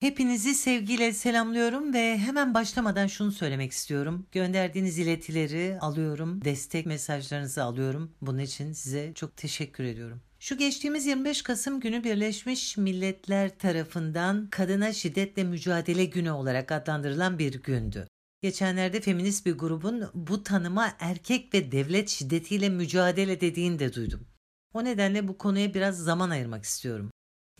Hepinizi sevgiyle selamlıyorum ve hemen başlamadan şunu söylemek istiyorum. Gönderdiğiniz iletileri alıyorum, destek mesajlarınızı alıyorum. Bunun için size çok teşekkür ediyorum. Şu geçtiğimiz 25 Kasım günü Birleşmiş Milletler tarafından Kadına Şiddetle Mücadele Günü olarak adlandırılan bir gündü. Geçenlerde feminist bir grubun bu tanıma erkek ve devlet şiddetiyle mücadele dediğini de duydum. O nedenle bu konuya biraz zaman ayırmak istiyorum.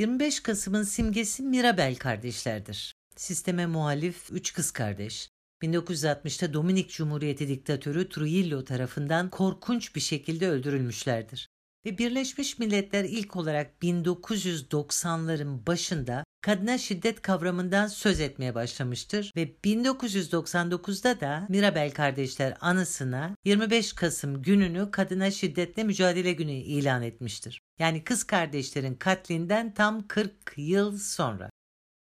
25 Kasım'ın simgesi Mirabel kardeşlerdir. Sisteme muhalif üç kız kardeş. 1960'ta Dominik Cumhuriyeti diktatörü Trujillo tarafından korkunç bir şekilde öldürülmüşlerdir. Ve Birleşmiş Milletler ilk olarak 1990'ların başında kadına şiddet kavramından söz etmeye başlamıştır ve 1999'da da Mirabel kardeşler anısına 25 Kasım gününü kadına şiddetle mücadele günü ilan etmiştir. Yani kız kardeşlerin katlinden tam 40 yıl sonra.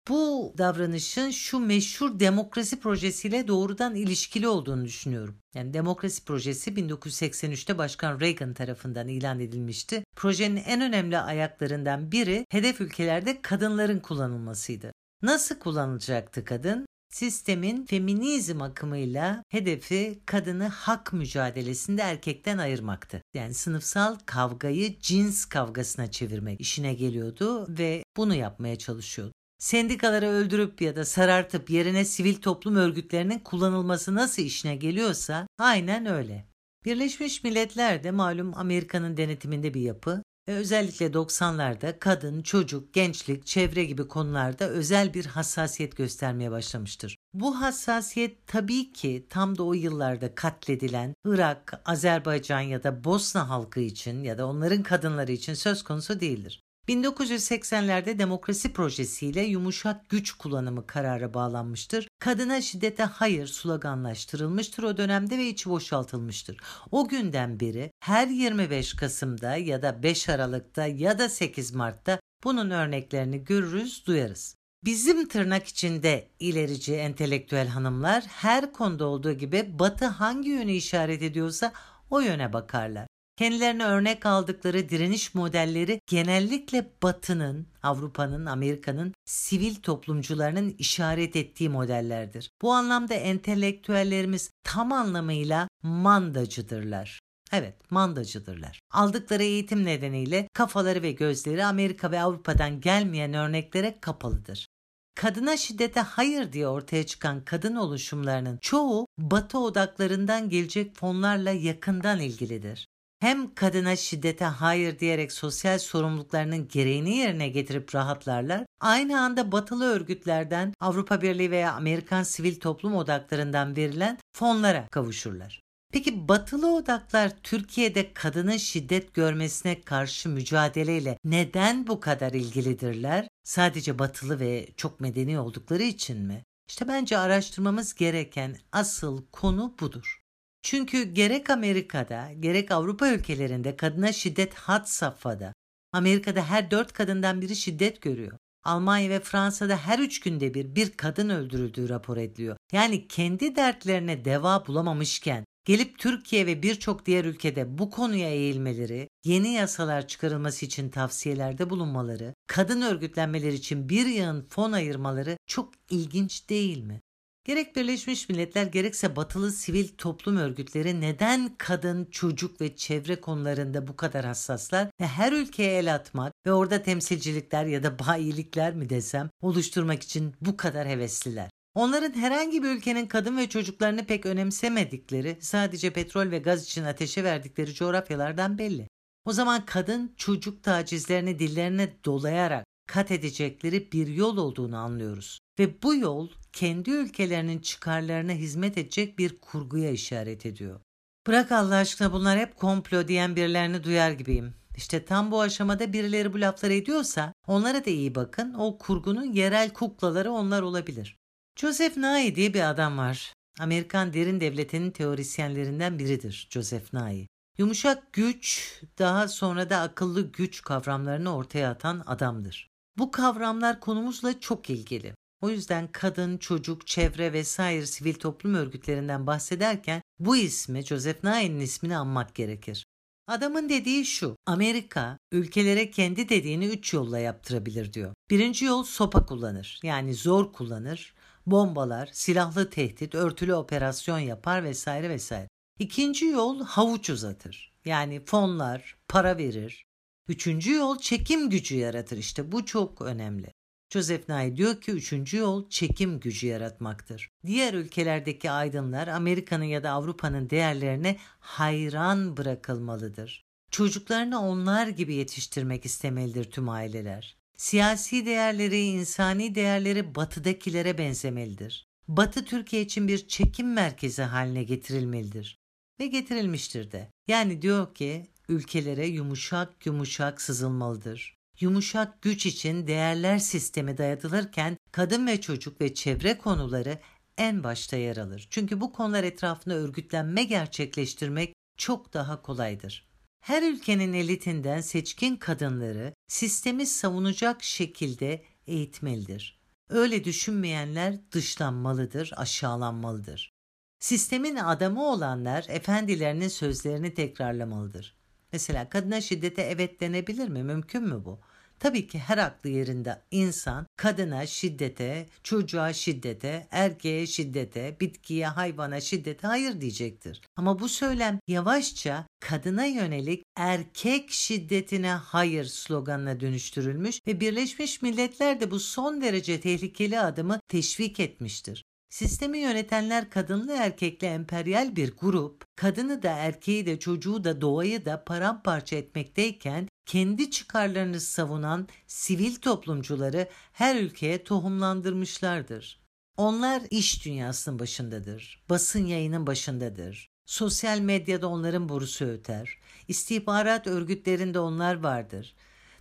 Bu davranışın şu meşhur demokrasi projesiyle doğrudan ilişkili olduğunu düşünüyorum. Yani demokrasi projesi 1983'te Başkan Reagan tarafından ilan edilmişti. Projenin en önemli ayaklarından biri hedef ülkelerde kadınların kullanılmasıydı. Nasıl kullanılacaktı kadın? Sistemin feminizm akımıyla hedefi kadını hak mücadelesinde erkekten ayırmaktı. Yani sınıfsal kavgayı cins kavgasına çevirmek işine geliyordu ve bunu yapmaya çalışıyordu. Sendikaları öldürüp ya da sarartıp yerine sivil toplum örgütlerinin kullanılması nasıl işine geliyorsa aynen öyle. Birleşmiş Milletler de malum Amerika'nın denetiminde bir yapı ve özellikle 90'larda kadın, çocuk, gençlik, çevre gibi konularda özel bir hassasiyet göstermeye başlamıştır. Bu hassasiyet tabii ki tam da o yıllarda katledilen Irak, Azerbaycan ya da Bosna halkı için ya da onların kadınları için söz konusu değildir. 1980'lerde demokrasi projesiyle yumuşak güç kullanımı kararı bağlanmıştır. Kadına şiddete hayır sloganlaştırılmıştır o dönemde ve içi boşaltılmıştır. O günden beri her 25 Kasım'da ya da 5 Aralık'ta ya da 8 Mart'ta bunun örneklerini görürüz, duyarız. Bizim tırnak içinde ilerici entelektüel hanımlar her konuda olduğu gibi Batı hangi yönü işaret ediyorsa o yöne bakarlar. Kendilerine örnek aldıkları direniş modelleri genellikle Batı'nın, Avrupa'nın, Amerika'nın sivil toplumcularının işaret ettiği modellerdir. Bu anlamda entelektüellerimiz tam anlamıyla mandacıdırlar. Evet, mandacıdırlar. Aldıkları eğitim nedeniyle kafaları ve gözleri Amerika ve Avrupa'dan gelmeyen örneklere kapalıdır. Kadına şiddete hayır diye ortaya çıkan kadın oluşumlarının çoğu batı odaklarından gelecek fonlarla yakından ilgilidir hem kadına şiddete hayır diyerek sosyal sorumluluklarının gereğini yerine getirip rahatlarlar, aynı anda batılı örgütlerden Avrupa Birliği veya Amerikan sivil toplum odaklarından verilen fonlara kavuşurlar. Peki batılı odaklar Türkiye'de kadının şiddet görmesine karşı mücadeleyle neden bu kadar ilgilidirler? Sadece batılı ve çok medeni oldukları için mi? İşte bence araştırmamız gereken asıl konu budur. Çünkü gerek Amerika'da gerek Avrupa ülkelerinde kadına şiddet hat safhada. Amerika'da her dört kadından biri şiddet görüyor. Almanya ve Fransa'da her üç günde bir bir kadın öldürüldüğü rapor ediliyor. Yani kendi dertlerine deva bulamamışken gelip Türkiye ve birçok diğer ülkede bu konuya eğilmeleri, yeni yasalar çıkarılması için tavsiyelerde bulunmaları, kadın örgütlenmeleri için bir yığın fon ayırmaları çok ilginç değil mi? Gerek Birleşmiş Milletler gerekse batılı sivil toplum örgütleri neden kadın, çocuk ve çevre konularında bu kadar hassaslar ve her ülkeye el atmak ve orada temsilcilikler ya da bayilikler mi desem oluşturmak için bu kadar hevesliler? Onların herhangi bir ülkenin kadın ve çocuklarını pek önemsemedikleri, sadece petrol ve gaz için ateşe verdikleri coğrafyalardan belli. O zaman kadın çocuk tacizlerini dillerine dolayarak kat edecekleri bir yol olduğunu anlıyoruz. Ve bu yol kendi ülkelerinin çıkarlarına hizmet edecek bir kurguya işaret ediyor. Bırak Allah aşkına bunlar hep komplo diyen birilerini duyar gibiyim. İşte tam bu aşamada birileri bu lafları ediyorsa onlara da iyi bakın. O kurgunun yerel kuklaları onlar olabilir. Joseph Nye diye bir adam var. Amerikan derin devletinin teorisyenlerinden biridir Joseph Nye. Yumuşak güç, daha sonra da akıllı güç kavramlarını ortaya atan adamdır. Bu kavramlar konumuzla çok ilgili. O yüzden kadın, çocuk, çevre vesaire sivil toplum örgütlerinden bahsederken bu ismi Joseph Nye'nin ismini anmak gerekir. Adamın dediği şu, Amerika ülkelere kendi dediğini üç yolla yaptırabilir diyor. Birinci yol sopa kullanır. Yani zor kullanır. Bombalar, silahlı tehdit, örtülü operasyon yapar vesaire vesaire. İkinci yol havuç uzatır. Yani fonlar, para verir. Üçüncü yol çekim gücü yaratır. İşte bu çok önemli. Joseph Nye diyor ki üçüncü yol çekim gücü yaratmaktır. Diğer ülkelerdeki aydınlar Amerika'nın ya da Avrupa'nın değerlerine hayran bırakılmalıdır. Çocuklarını onlar gibi yetiştirmek istemelidir tüm aileler. Siyasi değerleri, insani değerleri batıdakilere benzemelidir. Batı Türkiye için bir çekim merkezi haline getirilmelidir. Ve getirilmiştir de. Yani diyor ki ülkelere yumuşak yumuşak sızılmalıdır. Yumuşak güç için değerler sistemi dayatılırken kadın ve çocuk ve çevre konuları en başta yer alır. Çünkü bu konular etrafında örgütlenme gerçekleştirmek çok daha kolaydır. Her ülkenin elitinden seçkin kadınları sistemi savunacak şekilde eğitmelidir. Öyle düşünmeyenler dışlanmalıdır, aşağılanmalıdır. Sistemin adamı olanlar efendilerinin sözlerini tekrarlamalıdır. Mesela kadına şiddete evet denebilir mi? Mümkün mü bu? Tabii ki her aklı yerinde insan kadına şiddete, çocuğa şiddete, erkeğe şiddete, bitkiye, hayvana şiddete hayır diyecektir. Ama bu söylem yavaşça kadına yönelik erkek şiddetine hayır sloganına dönüştürülmüş ve Birleşmiş Milletler de bu son derece tehlikeli adımı teşvik etmiştir. Sistemi yönetenler kadınlı erkekli emperyal bir grup, kadını da erkeği de çocuğu da doğayı da paramparça etmekteyken kendi çıkarlarını savunan sivil toplumcuları her ülkeye tohumlandırmışlardır. Onlar iş dünyasının başındadır, basın yayının başındadır. Sosyal medyada onların borusu öter. İstihbarat örgütlerinde onlar vardır.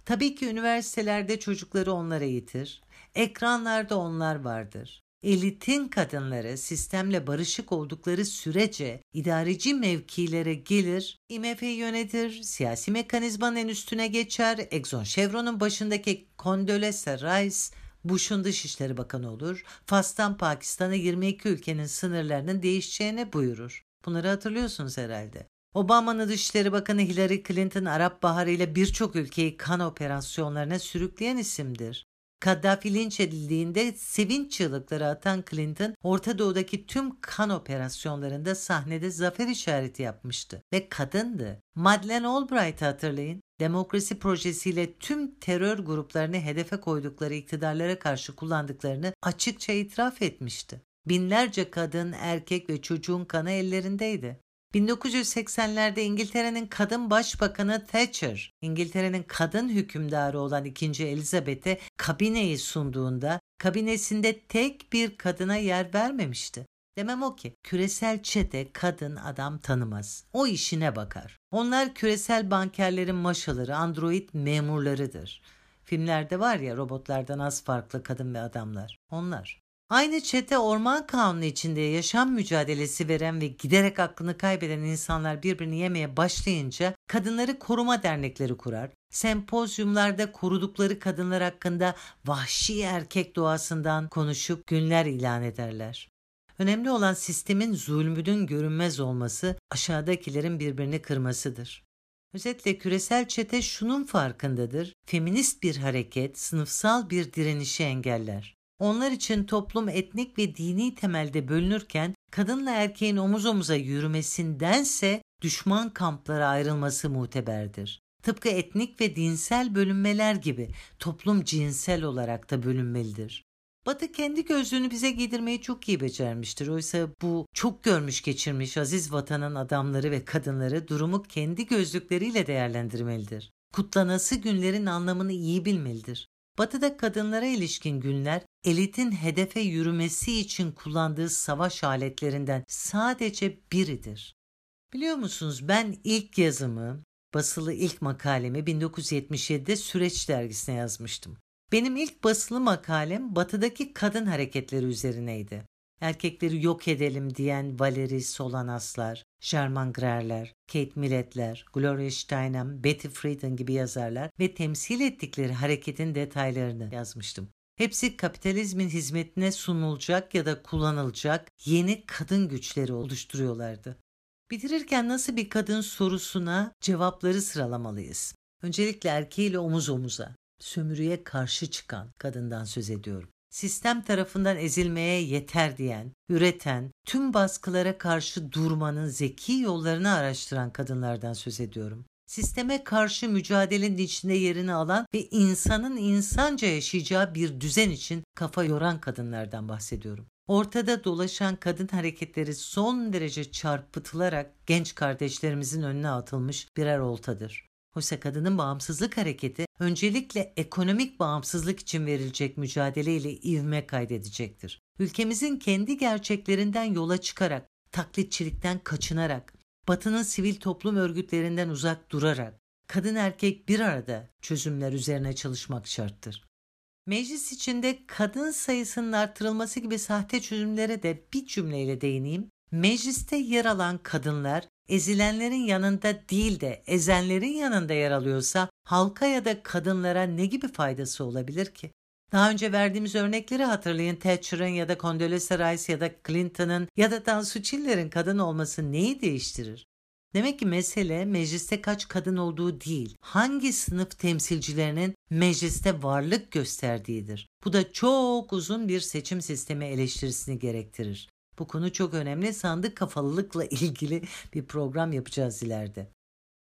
Tabii ki üniversitelerde çocukları onlar eğitir. Ekranlarda onlar vardır. Elitin kadınları sistemle barışık oldukları sürece idareci mevkilere gelir, IMF'yi yönetir, siyasi mekanizmanın üstüne geçer, Exxon Chevron'un başındaki Condoleezza Rice Bush'un Dışişleri Bakanı olur, Fas'tan Pakistan'a 22 ülkenin sınırlarının değişeceğini buyurur. Bunları hatırlıyorsunuz herhalde. Obama'nın Dışişleri Bakanı Hillary Clinton Arap Baharı ile birçok ülkeyi kan operasyonlarına sürükleyen isimdir. Kaddafi linç edildiğinde sevinç çığlıkları atan Clinton, Orta Doğu'daki tüm kan operasyonlarında sahnede zafer işareti yapmıştı ve kadındı. Madeleine Albright'ı hatırlayın. Demokrasi projesiyle tüm terör gruplarını hedefe koydukları iktidarlara karşı kullandıklarını açıkça itiraf etmişti. Binlerce kadın, erkek ve çocuğun kanı ellerindeydi. 1980'lerde İngiltere'nin kadın başbakanı Thatcher, İngiltere'nin kadın hükümdarı olan 2. Elizabeth'e kabineyi sunduğunda kabinesinde tek bir kadına yer vermemişti. Demem o ki küresel çete kadın adam tanımaz. O işine bakar. Onlar küresel bankerlerin maşaları, android memurlarıdır. Filmlerde var ya robotlardan az farklı kadın ve adamlar. Onlar. Aynı çete orman kanunu içinde yaşam mücadelesi veren ve giderek aklını kaybeden insanlar birbirini yemeye başlayınca kadınları koruma dernekleri kurar. Sempozyumlarda korudukları kadınlar hakkında vahşi erkek doğasından konuşup günler ilan ederler. Önemli olan sistemin zulmünün görünmez olması, aşağıdakilerin birbirini kırmasıdır. Özetle küresel çete şunun farkındadır. Feminist bir hareket sınıfsal bir direnişi engeller. Onlar için toplum etnik ve dini temelde bölünürken kadınla erkeğin omuz omuza yürümesindense düşman kamplara ayrılması muteberdir. Tıpkı etnik ve dinsel bölünmeler gibi toplum cinsel olarak da bölünmelidir. Batı kendi gözlüğünü bize giydirmeyi çok iyi becermiştir. Oysa bu çok görmüş geçirmiş aziz vatanın adamları ve kadınları durumu kendi gözlükleriyle değerlendirmelidir. Kutlanası günlerin anlamını iyi bilmelidir. Batı'da kadınlara ilişkin günler elitin hedefe yürümesi için kullandığı savaş aletlerinden sadece biridir. Biliyor musunuz ben ilk yazımı, basılı ilk makalemi 1977'de Süreç dergisine yazmıştım. Benim ilk basılı makalem batıdaki kadın hareketleri üzerineydi. Erkekleri yok edelim diyen Valerie Solanaslar, Sherman Grer'ler, Kate Millett'ler, Gloria Steinem, Betty Friedan gibi yazarlar ve temsil ettikleri hareketin detaylarını yazmıştım. Hepsi kapitalizmin hizmetine sunulacak ya da kullanılacak yeni kadın güçleri oluşturuyorlardı. Bitirirken nasıl bir kadın sorusuna cevapları sıralamalıyız. Öncelikle erkeğiyle omuz omuza. sömürüye karşı çıkan kadından söz ediyorum. Sistem tarafından ezilmeye yeter diyen, üreten, tüm baskılara karşı durmanın zeki yollarını araştıran kadınlardan söz ediyorum. Sisteme karşı mücadelenin içinde yerini alan ve insanın insanca yaşayacağı bir düzen için kafa yoran kadınlardan bahsediyorum. Ortada dolaşan kadın hareketleri son derece çarpıtılarak genç kardeşlerimizin önüne atılmış birer oltadır. Oysa kadının bağımsızlık hareketi öncelikle ekonomik bağımsızlık için verilecek mücadeleyle ivme kaydedecektir. Ülkemizin kendi gerçeklerinden yola çıkarak, taklitçilikten kaçınarak, Batı'nın sivil toplum örgütlerinden uzak durarak, kadın erkek bir arada çözümler üzerine çalışmak şarttır. Meclis içinde kadın sayısının artırılması gibi sahte çözümlere de bir cümleyle değineyim. Mecliste yer alan kadınlar ezilenlerin yanında değil de ezenlerin yanında yer alıyorsa halka ya da kadınlara ne gibi faydası olabilir ki? Daha önce verdiğimiz örnekleri hatırlayın. Thatcher'ın ya da Condoleezza Rice ya da Clinton'ın ya da Tansu Çiller'in kadın olması neyi değiştirir? Demek ki mesele mecliste kaç kadın olduğu değil, hangi sınıf temsilcilerinin mecliste varlık gösterdiğidir. Bu da çok uzun bir seçim sistemi eleştirisini gerektirir. Bu konu çok önemli. Sandık kafalılıkla ilgili bir program yapacağız ileride.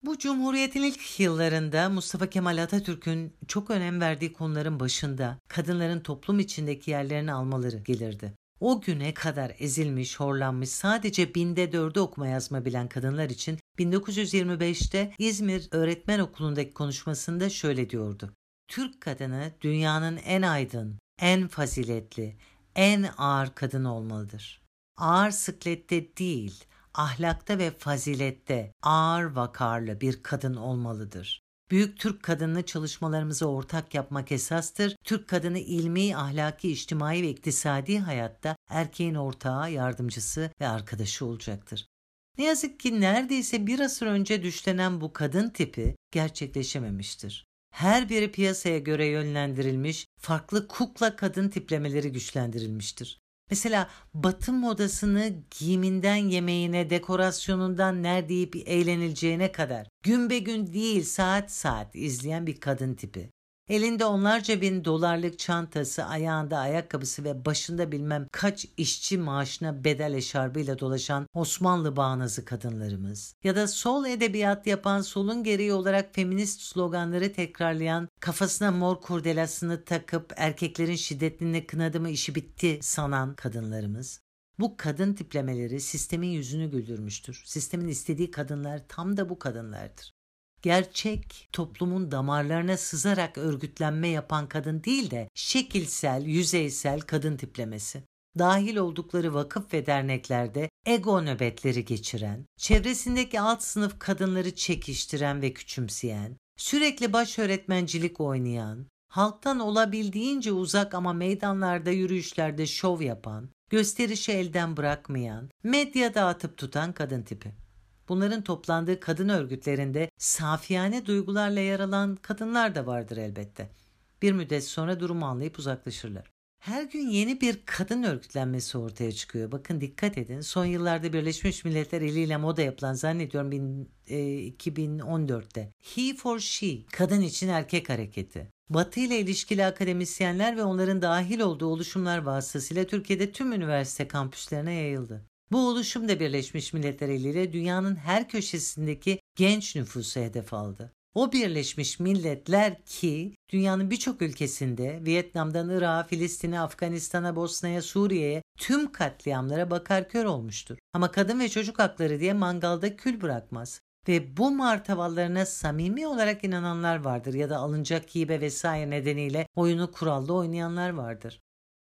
Bu Cumhuriyet'in ilk yıllarında Mustafa Kemal Atatürk'ün çok önem verdiği konuların başında kadınların toplum içindeki yerlerini almaları gelirdi. O güne kadar ezilmiş, horlanmış, sadece binde dördü okuma yazma bilen kadınlar için 1925'te İzmir Öğretmen Okulu'ndaki konuşmasında şöyle diyordu. Türk kadını dünyanın en aydın, en faziletli, en ağır kadını olmalıdır. Ağır sıklette değil, ahlakta ve fazilette ağır vakarlı bir kadın olmalıdır. Büyük Türk kadını çalışmalarımızı ortak yapmak esastır. Türk kadını ilmi, ahlaki, içtimai ve iktisadi hayatta erkeğin ortağı, yardımcısı ve arkadaşı olacaktır. Ne yazık ki neredeyse bir asır önce düşlenen bu kadın tipi gerçekleşememiştir. Her biri piyasaya göre yönlendirilmiş, farklı kukla kadın tiplemeleri güçlendirilmiştir. Mesela batı modasını giyiminden yemeğine, dekorasyonundan nerede eğlenileceğine kadar gün be gün değil saat saat izleyen bir kadın tipi. Elinde onlarca bin dolarlık çantası, ayağında ayakkabısı ve başında bilmem kaç işçi maaşına bedel eşarbıyla dolaşan Osmanlı bağnazı kadınlarımız. Ya da sol edebiyat yapan solun gereği olarak feminist sloganları tekrarlayan, kafasına mor kurdelasını takıp erkeklerin şiddetini kınadı mı işi bitti sanan kadınlarımız. Bu kadın tiplemeleri sistemin yüzünü güldürmüştür. Sistemin istediği kadınlar tam da bu kadınlardır gerçek toplumun damarlarına sızarak örgütlenme yapan kadın değil de şekilsel, yüzeysel kadın tiplemesi. Dahil oldukları vakıf ve derneklerde ego nöbetleri geçiren, çevresindeki alt sınıf kadınları çekiştiren ve küçümseyen, sürekli baş öğretmencilik oynayan, halktan olabildiğince uzak ama meydanlarda yürüyüşlerde şov yapan, gösterişi elden bırakmayan, medyada atıp tutan kadın tipi. Bunların toplandığı kadın örgütlerinde safiyane duygularla yer alan kadınlar da vardır elbette. Bir müddet sonra durumu anlayıp uzaklaşırlar. Her gün yeni bir kadın örgütlenmesi ortaya çıkıyor. Bakın dikkat edin. Son yıllarda Birleşmiş Milletler eliyle moda yapılan zannediyorum bin, e, 2014'te. He for She, kadın için erkek hareketi. Batı ile ilişkili akademisyenler ve onların dahil olduğu oluşumlar vasıtasıyla Türkiye'de tüm üniversite kampüslerine yayıldı. Bu oluşum da Birleşmiş Milletler eliyle dünyanın her köşesindeki genç nüfusu hedef aldı. O Birleşmiş Milletler ki dünyanın birçok ülkesinde Vietnam'dan Irak'a, Filistin'e, Afganistan'a, Bosna'ya, Suriye'ye tüm katliamlara bakar kör olmuştur. Ama kadın ve çocuk hakları diye mangalda kül bırakmaz. Ve bu martavallarına samimi olarak inananlar vardır ya da alınacak hibe vesaire nedeniyle oyunu kurallı oynayanlar vardır.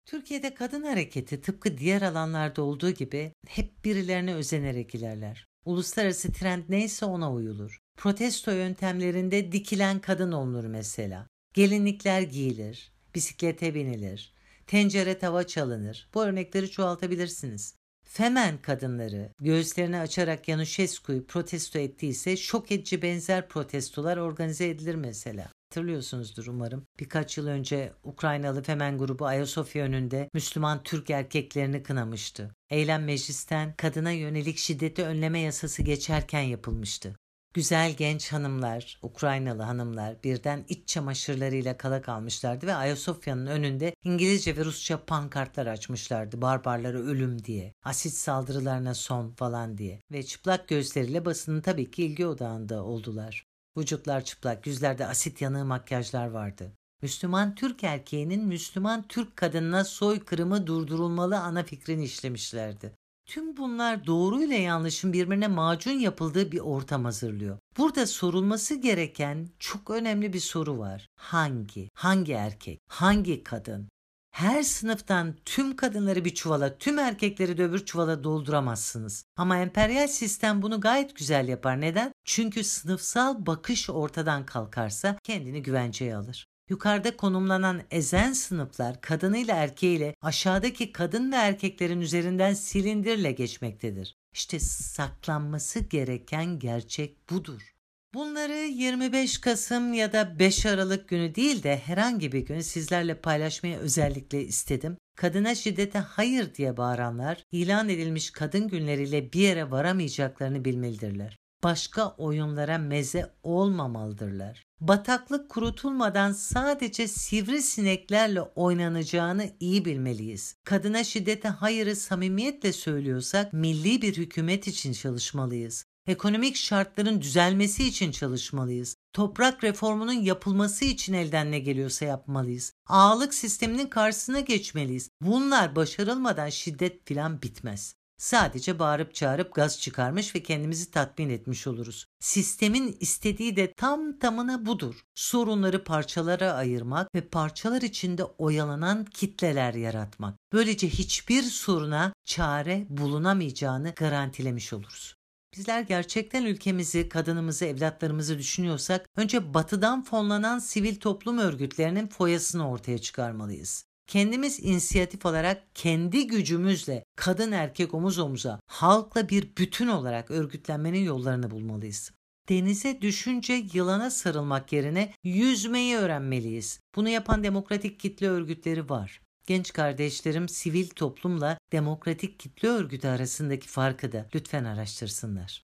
Türkiye'de kadın hareketi tıpkı diğer alanlarda olduğu gibi hep birilerine özenerek ilerler. Uluslararası trend neyse ona uyulur. Protesto yöntemlerinde dikilen kadın olunur mesela. Gelinlikler giyilir, bisiklete binilir, tencere tava çalınır. Bu örnekleri çoğaltabilirsiniz. Femen kadınları göğüslerini açarak Yanuşescu'yu protesto ettiyse şok edici benzer protestolar organize edilir mesela. Hatırlıyorsunuzdur umarım. Birkaç yıl önce Ukraynalı Femen grubu Ayasofya önünde Müslüman Türk erkeklerini kınamıştı. Eylem meclisten kadına yönelik şiddeti önleme yasası geçerken yapılmıştı. Güzel genç hanımlar, Ukraynalı hanımlar birden iç çamaşırlarıyla kala kalmışlardı ve Ayasofya'nın önünde İngilizce ve Rusça pankartlar açmışlardı. Barbarlara ölüm diye, asit saldırılarına son falan diye ve çıplak gözleriyle basının tabii ki ilgi odağında oldular. Vücutlar çıplak, yüzlerde asit yanığı makyajlar vardı. Müslüman Türk erkeğinin Müslüman Türk kadınına soykırımı durdurulmalı ana fikrini işlemişlerdi. Tüm bunlar doğru ile yanlışın birbirine macun yapıldığı bir ortam hazırlıyor. Burada sorulması gereken çok önemli bir soru var. Hangi? Hangi erkek? Hangi kadın? Her sınıftan tüm kadınları bir çuvala, tüm erkekleri de öbür çuvala dolduramazsınız. Ama emperyal sistem bunu gayet güzel yapar. Neden? Çünkü sınıfsal bakış ortadan kalkarsa kendini güvenceye alır. Yukarıda konumlanan ezen sınıflar kadınıyla erkeğiyle aşağıdaki kadın ve erkeklerin üzerinden silindirle geçmektedir. İşte saklanması gereken gerçek budur. Bunları 25 Kasım ya da 5 Aralık günü değil de herhangi bir gün sizlerle paylaşmayı özellikle istedim. Kadına şiddete hayır diye bağıranlar ilan edilmiş kadın günleriyle bir yere varamayacaklarını bilmelidirler başka oyunlara meze olmamalıdırlar. Bataklık kurutulmadan sadece sivrisineklerle oynanacağını iyi bilmeliyiz. Kadına şiddete hayırı samimiyetle söylüyorsak milli bir hükümet için çalışmalıyız. Ekonomik şartların düzelmesi için çalışmalıyız. Toprak reformunun yapılması için elden ne geliyorsa yapmalıyız. Ağalık sisteminin karşısına geçmeliyiz. Bunlar başarılmadan şiddet filan bitmez. Sadece bağırıp çağırıp gaz çıkarmış ve kendimizi tatmin etmiş oluruz. Sistemin istediği de tam tamına budur. Sorunları parçalara ayırmak ve parçalar içinde oyalanan kitleler yaratmak. Böylece hiçbir soruna çare bulunamayacağını garantilemiş oluruz. Bizler gerçekten ülkemizi, kadınımızı, evlatlarımızı düşünüyorsak önce batıdan fonlanan sivil toplum örgütlerinin foyasını ortaya çıkarmalıyız. Kendimiz inisiyatif olarak kendi gücümüzle kadın erkek omuz omuza halkla bir bütün olarak örgütlenmenin yollarını bulmalıyız. Denize düşünce yılana sarılmak yerine yüzmeyi öğrenmeliyiz. Bunu yapan demokratik kitle örgütleri var. Genç kardeşlerim sivil toplumla demokratik kitle örgütü arasındaki farkı da lütfen araştırsınlar.